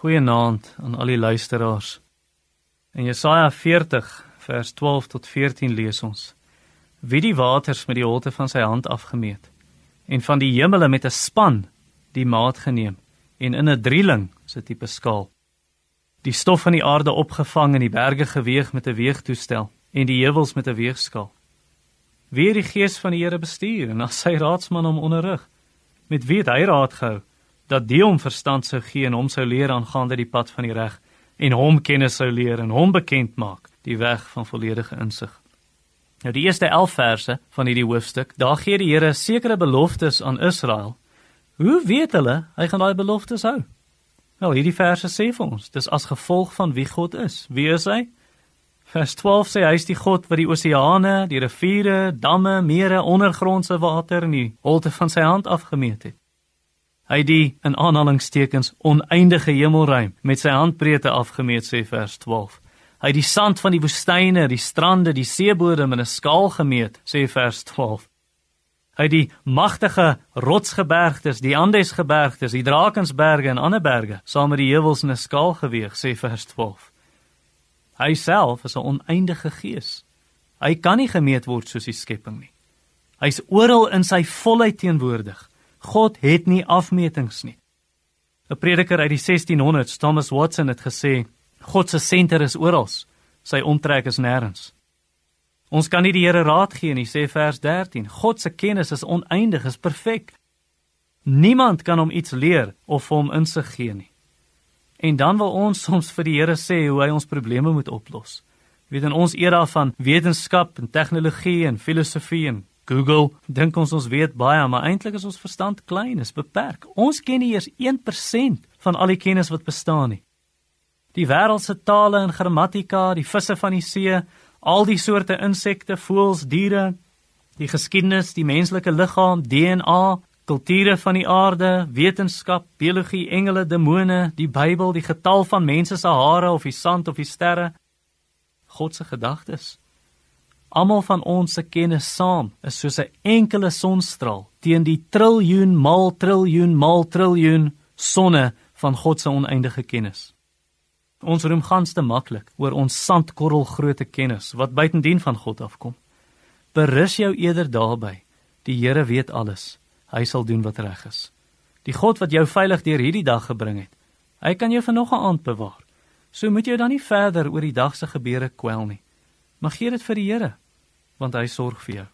Goeienaand aan al die luisteraars. In Jesaja 40 vers 12 tot 14 lees ons: Wie die waters met die holte van sy hand afgemeet en van die hemele met 'n span die maat geneem en in 'n drieling se tipe skaal. Die stof van die aarde opgevang en die berge geweeg met 'n weegtoestel en die heuwels met 'n weegskaal. Wie het die gees van die Here bestuur en as sy raadsman hom onderrig? Met wie het hy raad gehou dat die hom verstand sou gee en hom sou leer aangaande die pad van die reg en hom kennis sou leer en hom bekend maak die weg van volledige insig. Nou die eerste 11 verse van hierdie hoofstuk, daar gee die Here sekere beloftes aan Israel. Hoe weet hulle hy gaan daai beloftes hou? Wel, hierdie verse sê vir ons, dis as gevolg van wie God is. Wie is hy? Vers 12 sê hy is die God wat die oseane, die riviere, damme, mere, ondergrondse water in die holte van sy hand afgemeet het. Hy die in aanhalingstekens oneindige hemelruim met sy handbreedte afgemeet sê vers 12. Hy die sand van die woestyne, die strande, die seebodem in 'n skaal gemeet sê vers 12. Hy die magtige rotsgebergtes, die Andesgebergtes, die Drakensberge en ander berge saam met die heuwels in 'n skaal geweeg sê vers 12. Hy self is 'n oneindige gees. Hy kan nie gemeet word soos die skepping nie. Hy's oral in sy volheid teenwoordig. God het nie afmetings nie. 'n Prediker uit die 1600s, Thomas Watson het gesê, God se senter is oral, sy omtrek is nêrens. Ons kan nie die Here raad gee nie, sê vers 13. God se kennis is oneindig, is perfek. Niemand kan hom iets leer of hom insig gee nie. En dan wil ons soms vir die Here sê hoe hy ons probleme moet oplos. Jy weet in ons era van wetenskap en tegnologie en filosofie en Google, dink ons ons weet baie, maar eintlik is ons verstand klein, is beperk. Ons ken nie eers 1% van al die kennis wat bestaan nie. Die wêreld se tale en grammatika, die visse van die see, al die soorte insekte, voëls, diere, die geskiedenis, die menslike liggaam, DNA, kulture van die aarde, wetenskap, biologie, engele, demone, die Bybel, die getal van mense se hare of die sand of die sterre, God se gedagtes. Almal van ons se kennis saam is soos 'n enkele sonstraal teen die triljoen maal triljoen maal triljoen sonne van God se oneindige kennis. Ons roem gans te maklik oor ons sandkorrel grootte kennis wat buitendien van God afkom. Berus jou eerder daarby. Die Here weet alles hy sal doen wat reg is. Die God wat jou veilig deur hierdie dag gebring het, hy kan jou vir nog 'n aand bewaar. So moet jy dan nie verder oor die dag se gebeure kwel nie. Maar gee dit vir die Here, want hy sorg vir jou.